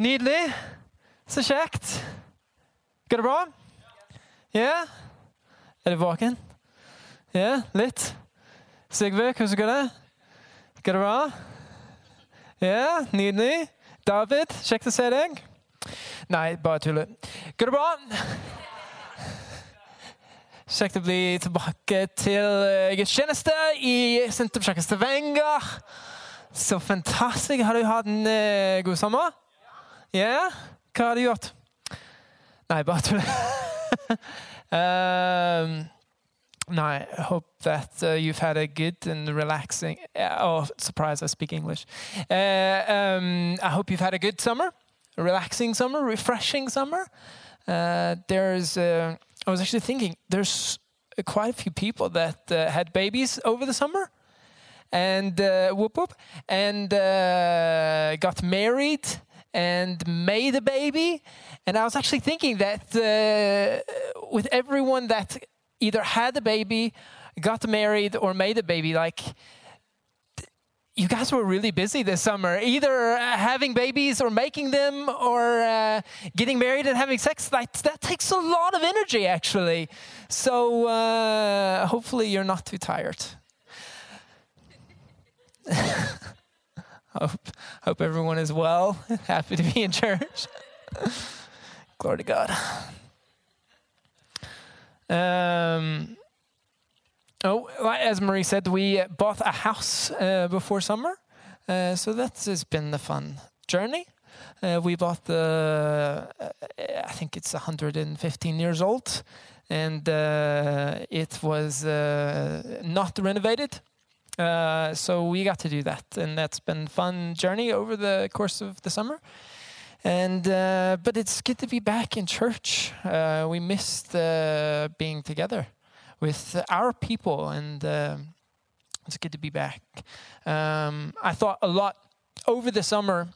Nydelig. Så kjekt. Går det bra? Ja? Er du våken? Ja, litt? Sigve, hvordan går det? Går det bra? Ja, nydelig. David, kjekt å se deg. Nei, bare tuller. Går det bra? Kjekt å bli tilbake til eh, gudstjeneste i Sentrum Stavanger. Så fantastisk. Har du hatt en uh, god sommer? Ja? Hva har du gjort? Nei, bare um, no, I hope that uh, you've had a good and relaxing. Uh, oh, surprise! I speak English. Uh, um, I hope you've had a good summer, a relaxing summer, refreshing summer. Uh, there's. Uh, I was actually thinking there's quite a few people that uh, had babies over the summer, and whoop whoop, and got married and made a baby. And I was actually thinking that uh, with everyone that either had a baby, got married, or made a baby, like you guys were really busy this summer, either uh, having babies or making them or uh, getting married and having sex. Like, that takes a lot of energy, actually. So uh, hopefully you're not too tired. hope, hope everyone is well, happy to be in church. Glory to God. Um, oh, as Marie said, we bought a house uh, before summer, uh, so that has been the fun journey. Uh, we bought the, uh, I think it's 115 years old, and uh, it was uh, not renovated. So we got to do that, and that's been a fun journey over the course of the summer. And uh, but it's good to be back in church. Uh, we missed uh, being together with our people, and uh, it's good to be back. Um, I thought a lot over the summer.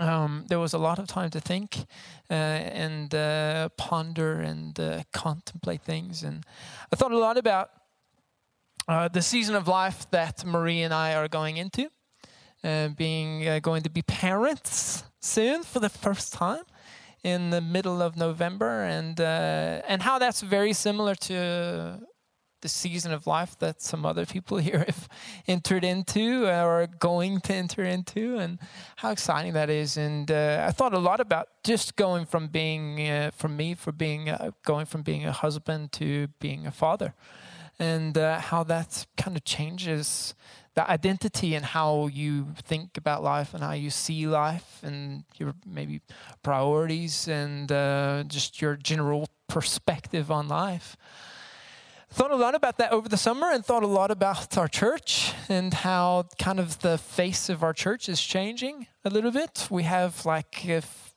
Um, there was a lot of time to think uh, and uh, ponder and contemplate things, and I thought a lot about the season of life that Marie and I are going into. Uh, being uh, going to be parents soon for the first time in the middle of November, and uh, and how that's very similar to the season of life that some other people here have entered into or are going to enter into, and how exciting that is. And uh, I thought a lot about just going from being, uh, from me, for being uh, going from being a husband to being a father, and how that kind of changes that identity and how you think about life and how you see life and your maybe priorities and uh, just your general perspective on life. Thought a lot about that over the summer and thought a lot about our church and how kind of the face of our church is changing a little bit. We have like if,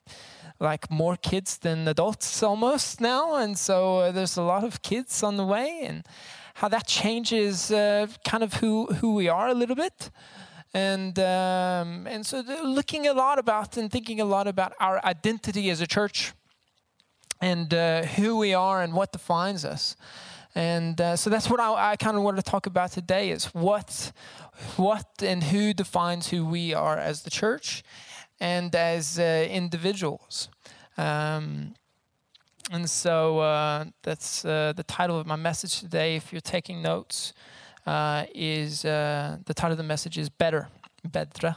like more kids than adults almost now, and so uh, there's a lot of kids on the way and how that changes uh, kind of who who we are a little bit. And um, and so looking a lot about and thinking a lot about our identity as a church and uh, who we are and what defines us. And uh, so that's what I, I kind of want to talk about today is what what and who defines who we are as the church and as uh, individuals. Um, and so uh, that's uh, the title of my message today. If you're taking notes, uh, is uh, the title of the message is better, Bedra.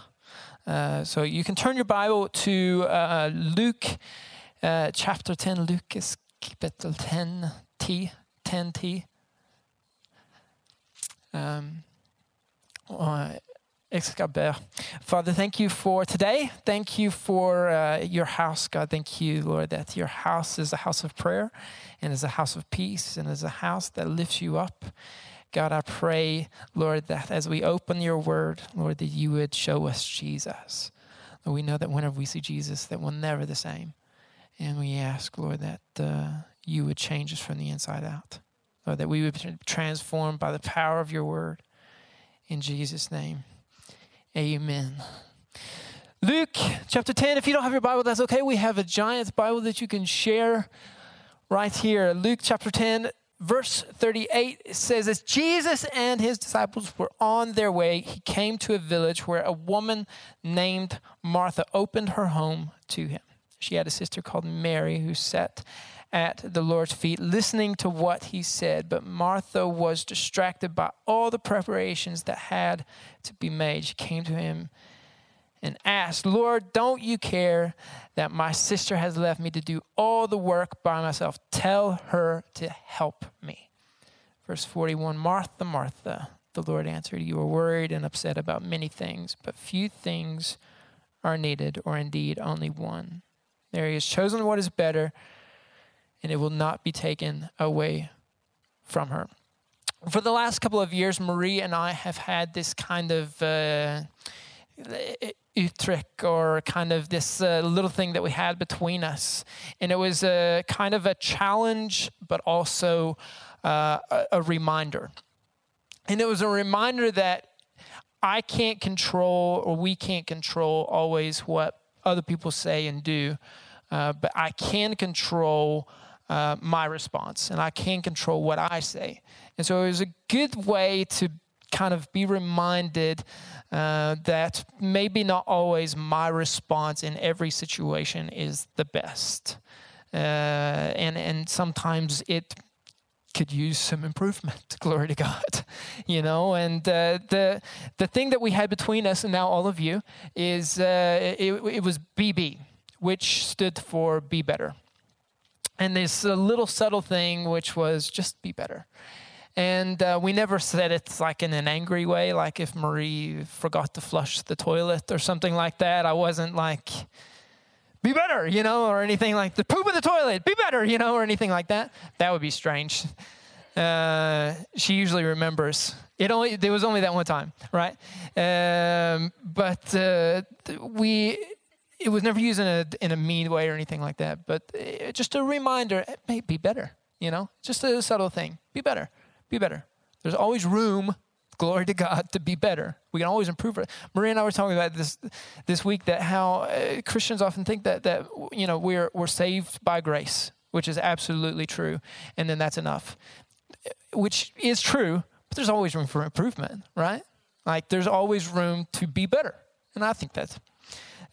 Uh, so you can turn your Bible to uh, Luke chapter 10, Lucas kapitel 10, T, 10 T. Um, Father, thank you for today. Thank you for uh, your house, God. Thank you, Lord, that your house is a house of prayer and is a house of peace and is a house that lifts you up. God, I pray, Lord, that as we open your word, Lord, that you would show us Jesus. Lord, we know that whenever we see Jesus, that we're never the same. And we ask, Lord, that uh, you would change us from the inside out. Lord, that we would be transformed by the power of your word. In Jesus' name. Amen. Luke chapter 10. If you don't have your Bible, that's okay. We have a giant Bible that you can share right here. Luke chapter 10, verse 38 says, As Jesus and his disciples were on their way, he came to a village where a woman named Martha opened her home to him. She had a sister called Mary who sat at the Lord's feet, listening to what he said. But Martha was distracted by all the preparations that had to be made. She came to him and asked, Lord, don't you care that my sister has left me to do all the work by myself? Tell her to help me. Verse 41 Martha, Martha, the Lord answered, You are worried and upset about many things, but few things are needed, or indeed only one. Mary has chosen what is better, and it will not be taken away from her. For the last couple of years, Marie and I have had this kind of. Uh, Utrecht or kind of this uh, little thing that we had between us. And it was a kind of a challenge, but also uh, a, a reminder. And it was a reminder that I can't control or we can't control always what other people say and do, uh, but I can control uh, my response and I can't control what I say. And so it was a good way to kind of be reminded uh, that maybe not always my response in every situation is the best. Uh, and, and sometimes it could use some improvement. Glory to God, you know. And uh, the the thing that we had between us and now all of you is uh, it, it, was BB, which stood for be better. And this little subtle thing, which was just be better. And uh, we never said it like in an angry way, like if Marie forgot to flush the toilet or something like that. I wasn't like, be better, you know, or anything like the poop in the toilet, be better, you know, or anything like that. That would be strange. Uh, she usually remembers. It only there was only that one time, right? Um, but uh, we it was never used in a in a mean way or anything like that. But uh, just a reminder, hey, be better, you know, just a subtle thing, be better be better. There's always room, glory to God, to be better. We can always improve it. Maria and I were talking about this this week that how uh, Christians often think that that you know we're we're saved by grace, which is absolutely true, and then that's enough, which is true. But there's always room for improvement, right? Like there's always room to be better, and I think that's.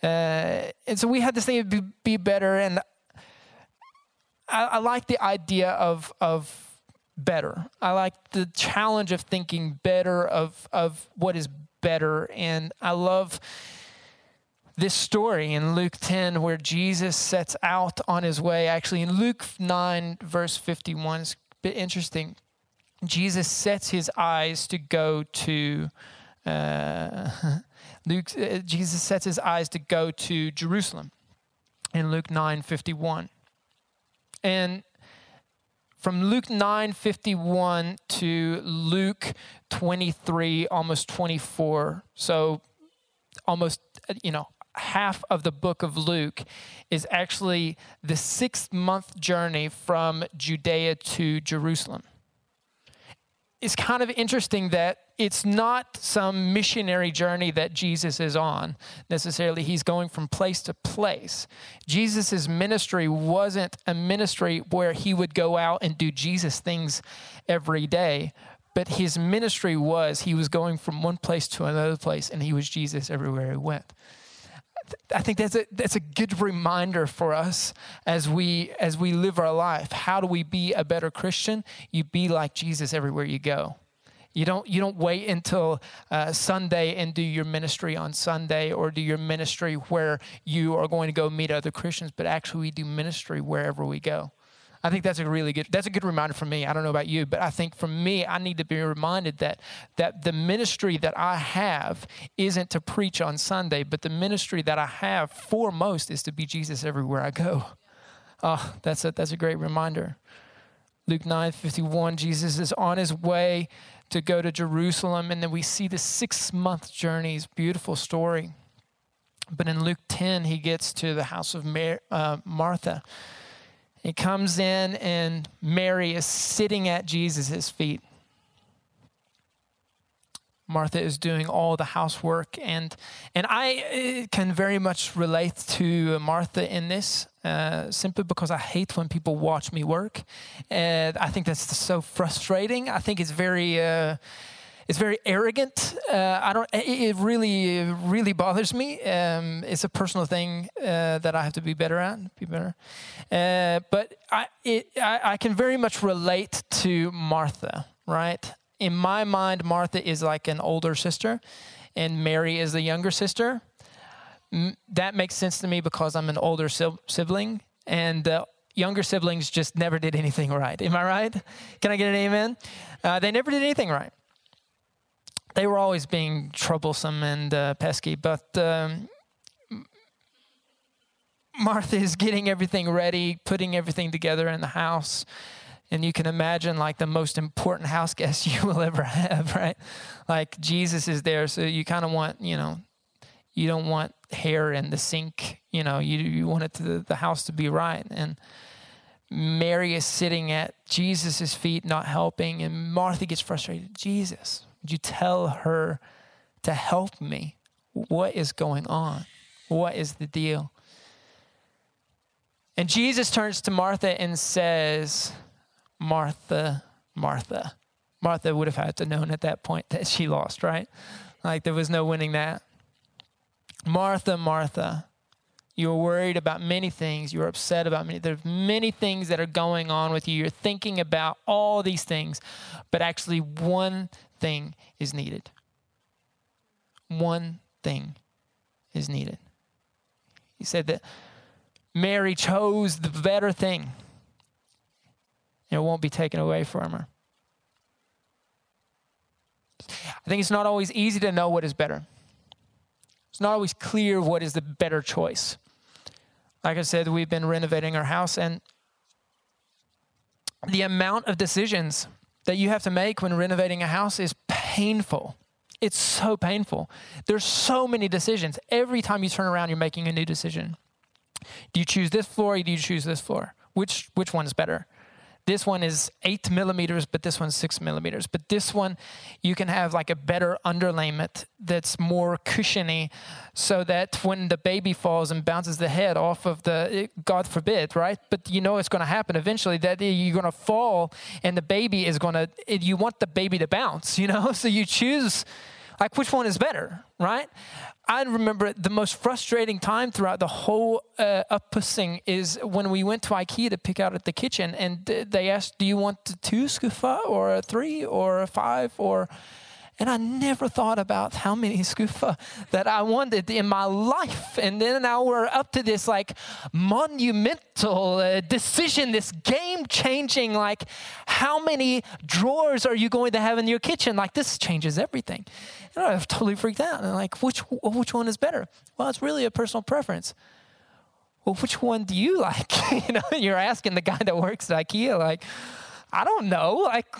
Uh, and so we had this thing be, be better, and I, I like the idea of of better. I like the challenge of thinking better of of what is better and I love this story in Luke 10 where Jesus sets out on his way. Actually, in Luke 9, verse 51, it's a bit interesting. Jesus sets his eyes to go to uh, Luke. Uh, Jesus sets his eyes to go to Jerusalem in Luke 9, 51. And from Luke 9:51 to Luke 23 almost 24 so almost you know half of the book of Luke is actually the 6 month journey from Judea to Jerusalem it's kind of interesting that it's not some missionary journey that Jesus is on necessarily. He's going from place to place. Jesus' ministry wasn't a ministry where he would go out and do Jesus things every day, but his ministry was he was going from one place to another place and he was Jesus everywhere he went. I think that's a that's a good reminder for us as we as we live our life. How do we be a better Christian? You be like Jesus everywhere you go. You don't you don't wait until uh, Sunday and do your ministry on Sunday or do your ministry where you are going to go meet other Christians, but actually we do ministry wherever we go. I think that's a really good that's a good reminder for me. I don't know about you, but I think for me, I need to be reminded that that the ministry that I have isn't to preach on Sunday, but the ministry that I have foremost is to be Jesus everywhere I go. Oh, that's a that's a great reminder. Luke 9 51, Jesus is on his way to go to Jerusalem, and then we see the six month journey's beautiful story. But in Luke 10, he gets to the house of Mar- uh, Martha. He comes in, and Mary is sitting at Jesus' feet. Martha is doing all the housework, and and I uh, can very much relate to Martha in this, uh, simply because I hate when people watch me work, and I think that's so frustrating. I think it's very. Uh, it's very arrogant. Uh, I don't. It, really, really bothers me. Um, it's a personal thing uh, that I have to be better at. Be better. Uh, but I, it, I, I can very much relate to Martha. Right in my mind, Martha is like an older sister, and Mary is the younger sister. That makes sense to me because I'm an older sibling, and the younger siblings just never did anything right. Am I right? Can I get an amen? Uh, they never did anything right. They were always being troublesome and uh, pesky, but um, Martha is getting everything ready, putting everything together in the house and you can imagine like the most important house guest you will ever have, right? Like Jesus is there, so you kind of want, you know, you don't want hair in the sink, you know, you you want it to the house to be right. And Mary is sitting at Jesus' feet, not helping, and Martha gets frustrated. Jesus, would you tell her to help me? What is going on? What is the deal? And Jesus turns to Martha and says, Martha, Martha. Martha would have had to known at that point that she lost, right? Like there was no winning that. Martha, Martha, you're worried about many things. You're upset about many. There's many things that are going on with you. You're thinking about all these things, but actually, one thing is needed. One thing is needed. He said that Mary chose the better thing and it won't be taken away from her. I think it's not always easy to know what is better. It's not always clear what is the better choice. Like I said, we've been renovating our house, and the amount of decisions that you have to make when renovating a house is painful. It's so painful. There's so many decisions. Every time you turn around, you're making a new decision. Do you choose this floor or do you choose this floor? Which which one's better? This one is eight millimeters, but this one's six millimeters. But this one, you can have like a better underlayment that's more cushiony so that when the baby falls and bounces the head off of the, God forbid, right? But you know it's going to happen eventually that you're going to fall and the baby is going to, you want the baby to bounce, you know? So you choose like which one is better, right? I remember the most frustrating time throughout the whole uh, uppussing is when we went to IKEA to pick out at the kitchen, and they asked, "Do you want two skuffa or a three or a five or?" And I never thought about how many skuffa that I wanted in my life. And then now we're up to this like monumental uh, decision, this game changing, like how many drawers are you going to have in your kitchen? Like this changes everything. And I was totally freaked out. And like, which, which one is better? Well, it's really a personal preference. Well, which one do you like? you know, you're asking the guy that works at IKEA, like, I don't know. Like,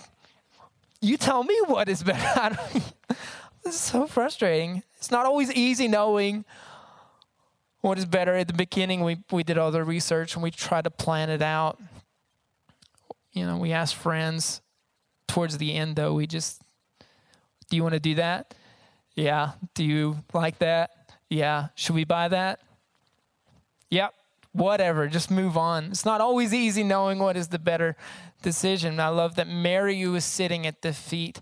you tell me what is better. this is so frustrating. It's not always easy knowing what is better. At the beginning, we, we did all the research and we tried to plan it out. You know, we asked friends. Towards the end, though, we just, do you want to do that? Yeah. Do you like that? Yeah. Should we buy that? Yep. Whatever. Just move on. It's not always easy knowing what is the better decision. I love that Mary was sitting at the feet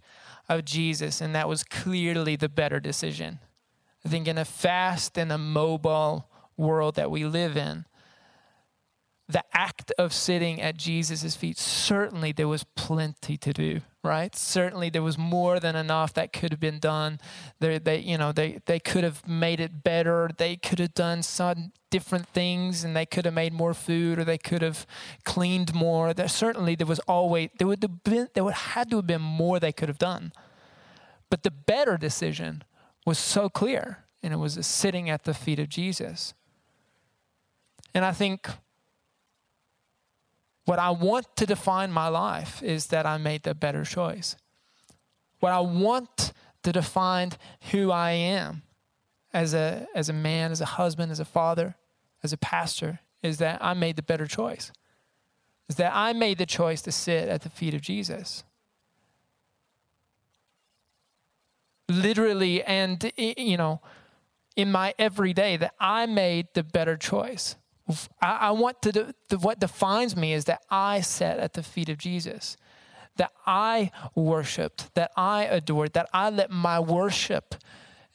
of Jesus, and that was clearly the better decision. I think in a fast and a mobile world that we live in, the act of sitting at Jesus' feet, certainly there was plenty to do, right? Certainly there was more than enough that could have been done. They, they, you know, they, they could have made it better. They could have done some different things and they could have made more food or they could have cleaned more. There, certainly there was always, there would have been, there would had to have been more they could have done. But the better decision was so clear and it was sitting at the feet of Jesus. And I think what I want to define my life is that I made the better choice. What I want to define who I am as a, as a man, as a husband, as a father, as a pastor is that I made the better choice. Is that I made the choice to sit at the feet of Jesus. literally and, you know, in my everyday that I made the better choice. I, I want to, what defines me is that I sat at the feet of Jesus, that I worshiped, that I adored, that I let my worship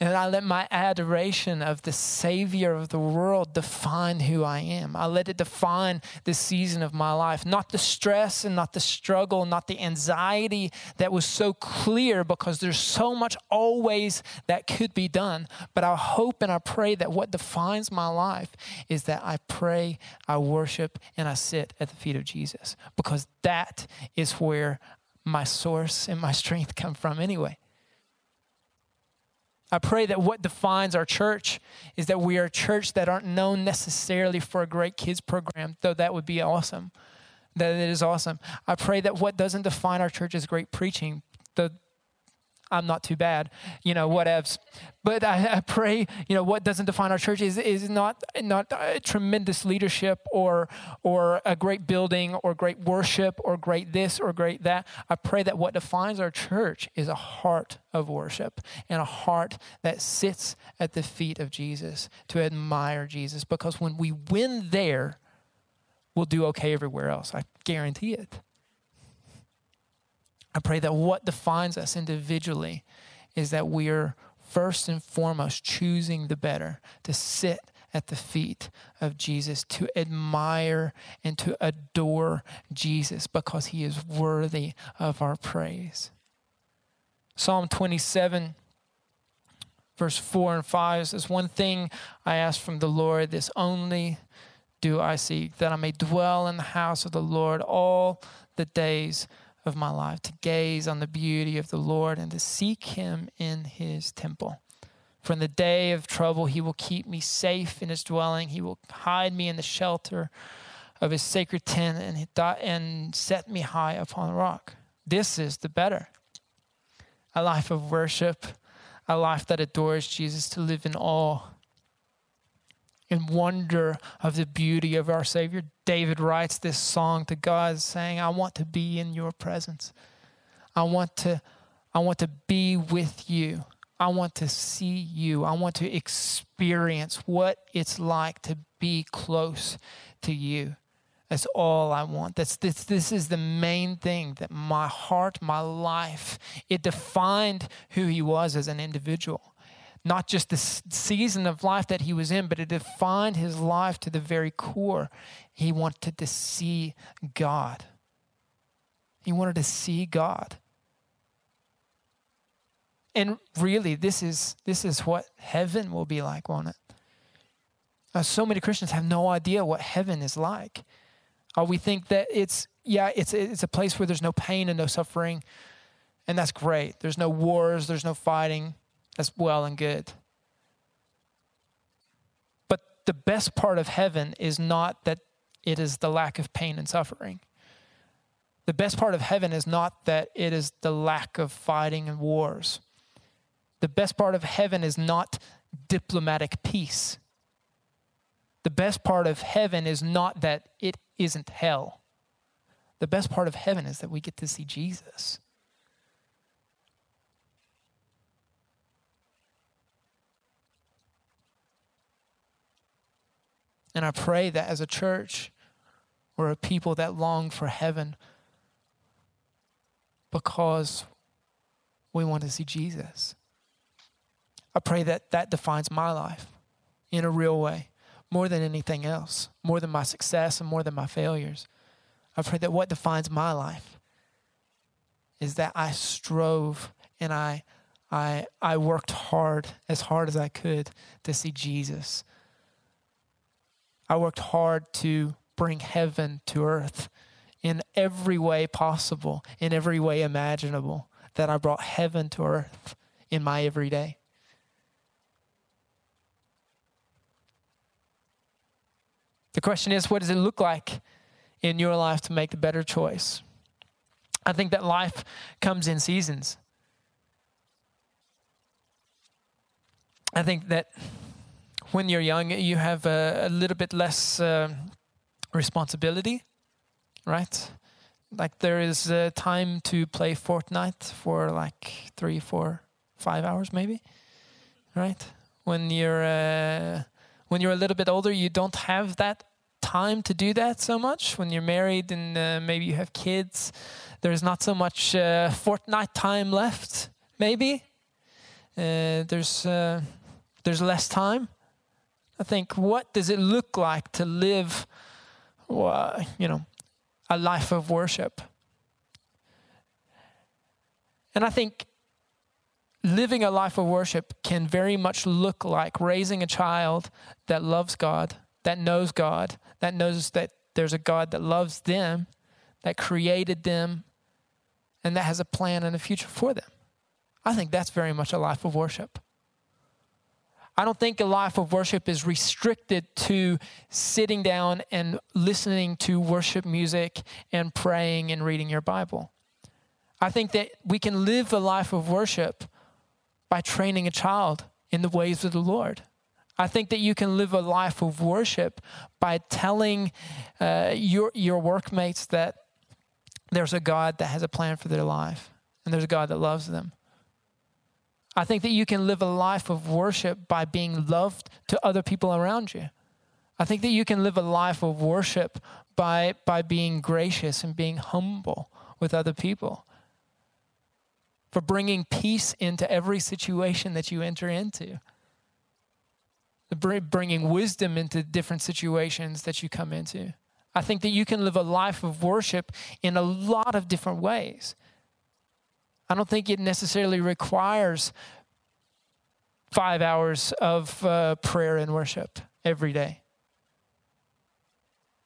and I let my adoration of the Savior of the world define who I am. I let it define the season of my life, not the stress and not the struggle, not the anxiety that was so clear because there's so much always that could be done. But I hope and I pray that what defines my life is that I pray, I worship, and I sit at the feet of Jesus because that is where my source and my strength come from anyway. I pray that what defines our church is that we are a church that aren't known necessarily for a great kids program, though that would be awesome. That it is awesome. I pray that what doesn't define our church is great preaching, though I'm not too bad, you know, whatevs. But I, I, pray, you know, what doesn't define our church is, is not, not tremendous leadership or, or a great building or great worship or great this or great that. I pray that what defines our church is a heart of worship and a heart that sits at the feet of Jesus to admire Jesus. Because when we win there, we'll do okay everywhere else. I guarantee it. I pray that what defines us individually is that we are first and foremost choosing the better, to sit at the feet of Jesus, to admire and to adore Jesus because he is worthy of our praise. Psalm 27, verse 4 and 5 says, One thing I ask from the Lord, this only do I seek, that I may dwell in the house of the Lord all the days of my life, to gaze on the beauty of the Lord and to seek him in his temple. For in the day of trouble, he will keep me safe in his dwelling. He will hide me in the shelter of his sacred tent and, and set me high upon a rock. This is the better. A life of worship, a life that adores Jesus, to live in awe in wonder of the beauty of our Savior. David writes this song to God saying, I want to be in your presence. I want to, I want to be with you. I want to see you. I want to experience what it's like to be close to you. That's all I want. That's this this is the main thing that my heart, my life, it defined who he was as an individual not just the season of life that he was in, but it defined his life to the very core. He wanted to see God. He wanted to see God. And really, this is, this is what heaven will be like, won't it? Uh, so many Christians have no idea what heaven is like. Uh, we think that it's, yeah, it's, it's a place where there's no pain and no suffering, and that's great. There's no wars, there's no fighting, that's well and good. But the best part of heaven is not that it is the lack of pain and suffering. The best part of heaven is not that it is the lack of fighting and wars. The best part of heaven is not diplomatic peace. The best part of heaven is not that it isn't hell. The best part of heaven is that we get to see Jesus. And I pray that as a church, we're a people that long for heaven because we want to see Jesus. I pray that that defines my life in a real way, more than anything else, more than my success and more than my failures. I pray that what defines my life is that I strove and I, I, I worked hard, as hard as I could, to see Jesus I worked hard to bring heaven to earth in every way possible, in every way imaginable, that I brought heaven to earth in my everyday. The question is, what does it look like in your life to make the better choice? I think that life comes in seasons. I think that when you're young, you have a, a little bit less uh, responsibility, right? Like there is uh, time to play Fortnite for like three, four, five hours maybe, right? When you're uh, when you're a little bit older, you don't have that time to do that so much. When you're married and uh, maybe you have kids, there's not so much uh, Fortnite time left. Maybe uh, there's uh, there's less time. I think, what does it look like to live, uh, you know, a life of worship? And I think living a life of worship can very much look like raising a child that loves God, that knows God, that knows that there's a God that loves them, that created them, and that has a plan and a future for them. I think that's very much a life of worship. I don't think a life of worship is restricted to sitting down and listening to worship music and praying and reading your Bible. I think that we can live a life of worship by training a child in the ways of the Lord. I think that you can live a life of worship by telling uh, your, your workmates that there's a God that has a plan for their life and there's a God that loves them. I think that you can live a life of worship by being loved to other people around you. I think that you can live a life of worship by, by being gracious and being humble with other people for bringing peace into every situation that you enter into, bringing wisdom into different situations that you come into. I think that you can live a life of worship in a lot of different ways. I don't think it necessarily requires five hours of uh, prayer and worship every day.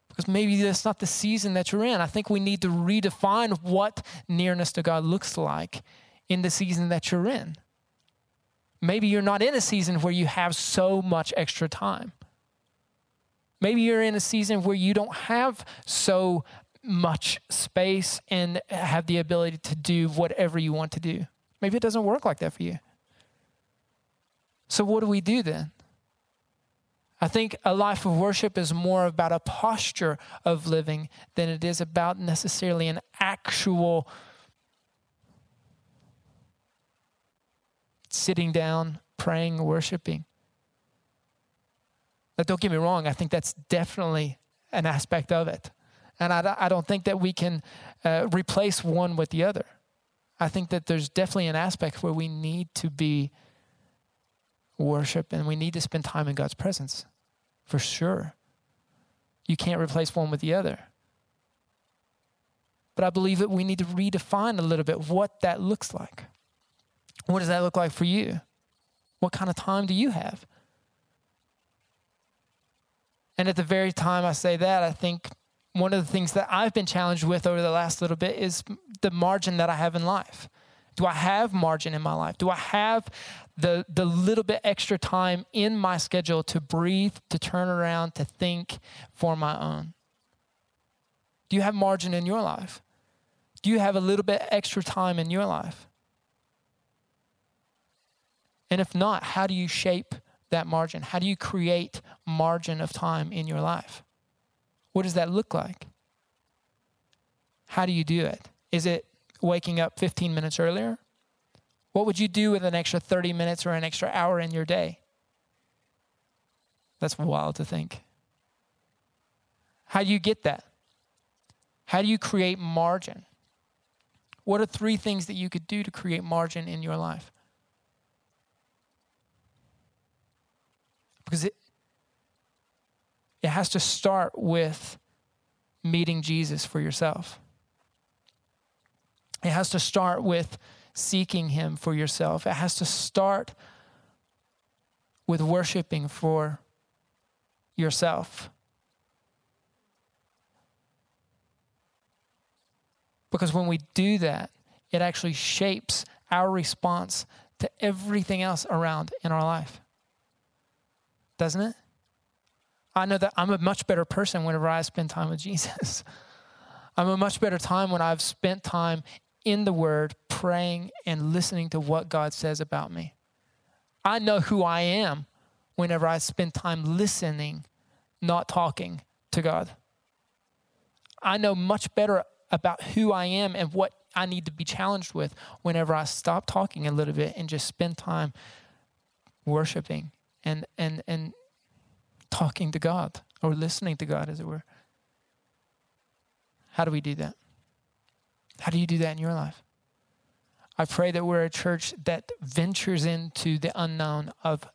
Because maybe that's not the season that you're in. I think we need to redefine what nearness to God looks like in the season that you're in. Maybe you're not in a season where you have so much extra time. Maybe you're in a season where you don't have so much space and have the ability to do whatever you want to do. Maybe it doesn't work like that for you. So, what do we do then? I think a life of worship is more about a posture of living than it is about necessarily an actual sitting down, praying, worshiping. But don't get me wrong, I think that's definitely an aspect of it. And I, I don't think that we can uh, replace one with the other. I think that there's definitely an aspect where we need to be worship and we need to spend time in God's presence for sure. You can't replace one with the other. But I believe that we need to redefine a little bit what that looks like. What does that look like for you? What kind of time do you have? And at the very time I say that, I think one of the things that I've been challenged with over the last little bit is the margin that I have in life. Do I have margin in my life? Do I have the, the little bit extra time in my schedule to breathe, to turn around, to think for my own? Do you have margin in your life? Do you have a little bit extra time in your life? And if not, how do you shape that margin? How do you create margin of time in your life? What does that look like? How do you do it? Is it waking up 15 minutes earlier? What would you do with an extra 30 minutes or an extra hour in your day? That's wild to think. How do you get that? How do you create margin? What are three things that you could do to create margin in your life? Because it, it has to start with meeting Jesus for yourself. It has to start with seeking Him for yourself. It has to start with worshiping for yourself. Because when we do that, it actually shapes our response to everything else around in our life doesn't it? I know that I'm a much better person whenever I spend time with Jesus. I'm a much better time when I've spent time in the Word, praying and listening to what God says about me. I know who I am whenever I spend time listening, not talking to God. I know much better about who I am and what I need to be challenged with whenever I stop talking a little bit and just spend time worshiping and and and talking to God or listening to God as it were. How do we do that? How do you do that in your life? I pray that we're a church that ventures into the unknown of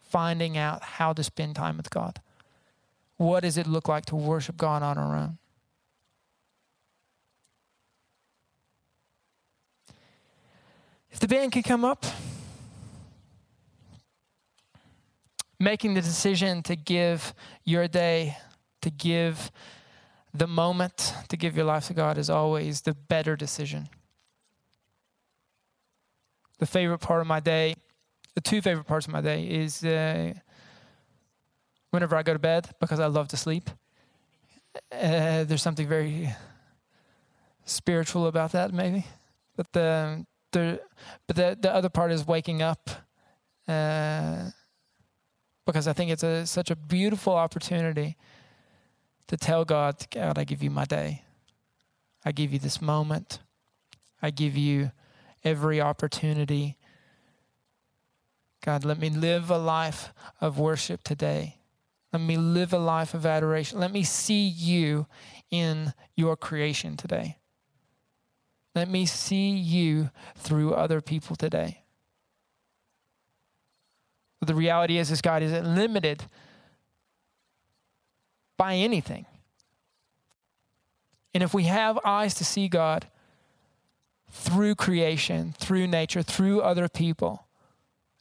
finding out how to spend time with God. What does it look like to worship God on our own? If the band could come up, making the decision to give your day, to give the moment, to give your life to God is always the better decision. The favorite part of my day, the two favorite parts of my day is uh, whenever I go to bed because I love to sleep. Uh, there's something very spiritual about that, maybe. But the the but the the other part is waking up, uh, because I think it's a such a beautiful opportunity to tell God, God, I give you my day, I give you this moment, I give you every opportunity. God, let me live a life of worship today. Let me live a life of adoration. Let me see you in your creation today. Let me see you through other people today. But the reality is, this God isn't limited by anything. And if we have eyes to see God through creation, through nature, through other people,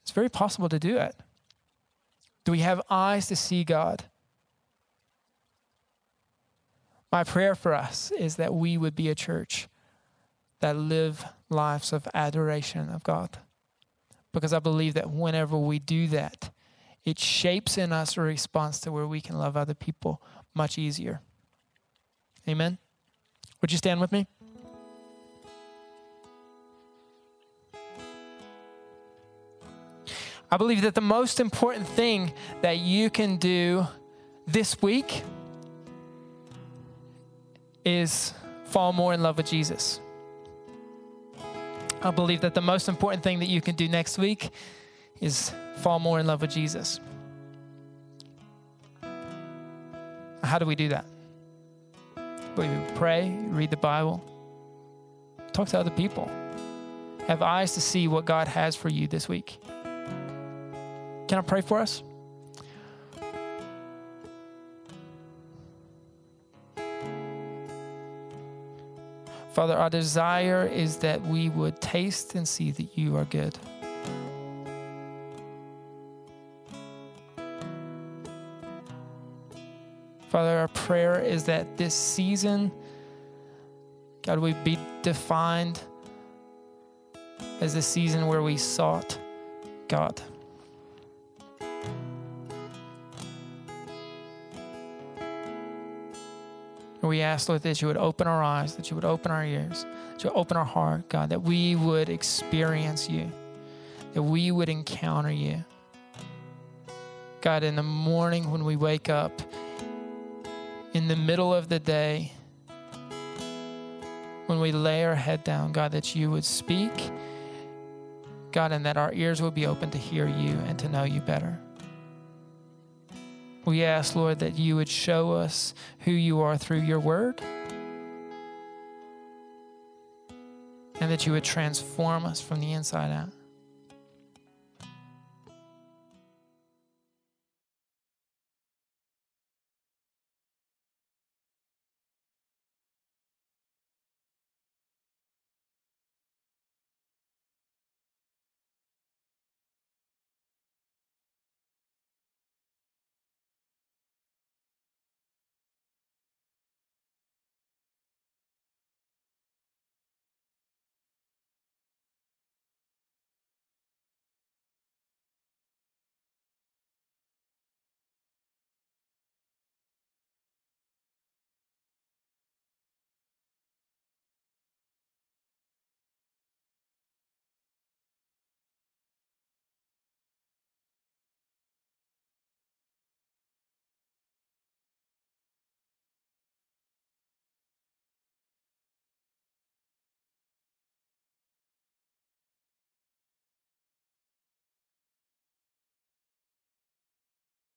it's very possible to do it. Do we have eyes to see God? My prayer for us is that we would be a church that live lives of adoration of God. Because I believe that whenever we do that, it shapes in us a response to where we can love other people much easier. Amen. Would you stand with me? I believe that the most important thing that you can do this week is fall more in love with Jesus. I believe that the most important thing that you can do next week is fall more in love with Jesus. How do we do that? We pray, read the Bible, talk to other people, have eyes to see what God has for you this week. Can I pray for us? Father, our desire is that we would taste and see that you are good. Father, our prayer is that this season, God, we be defined as the season where we sought God. And we ask, Lord, that you would open our eyes, that you would open our ears, that you would open our heart, God, that we would experience you, that we would encounter you. God, in the morning when we wake up, in the middle of the day, when we lay our head down, God, that you would speak, God, and that our ears would be open to hear you and to know you better. We ask, Lord, that you would show us who you are through your word and that you would transform us from the inside out.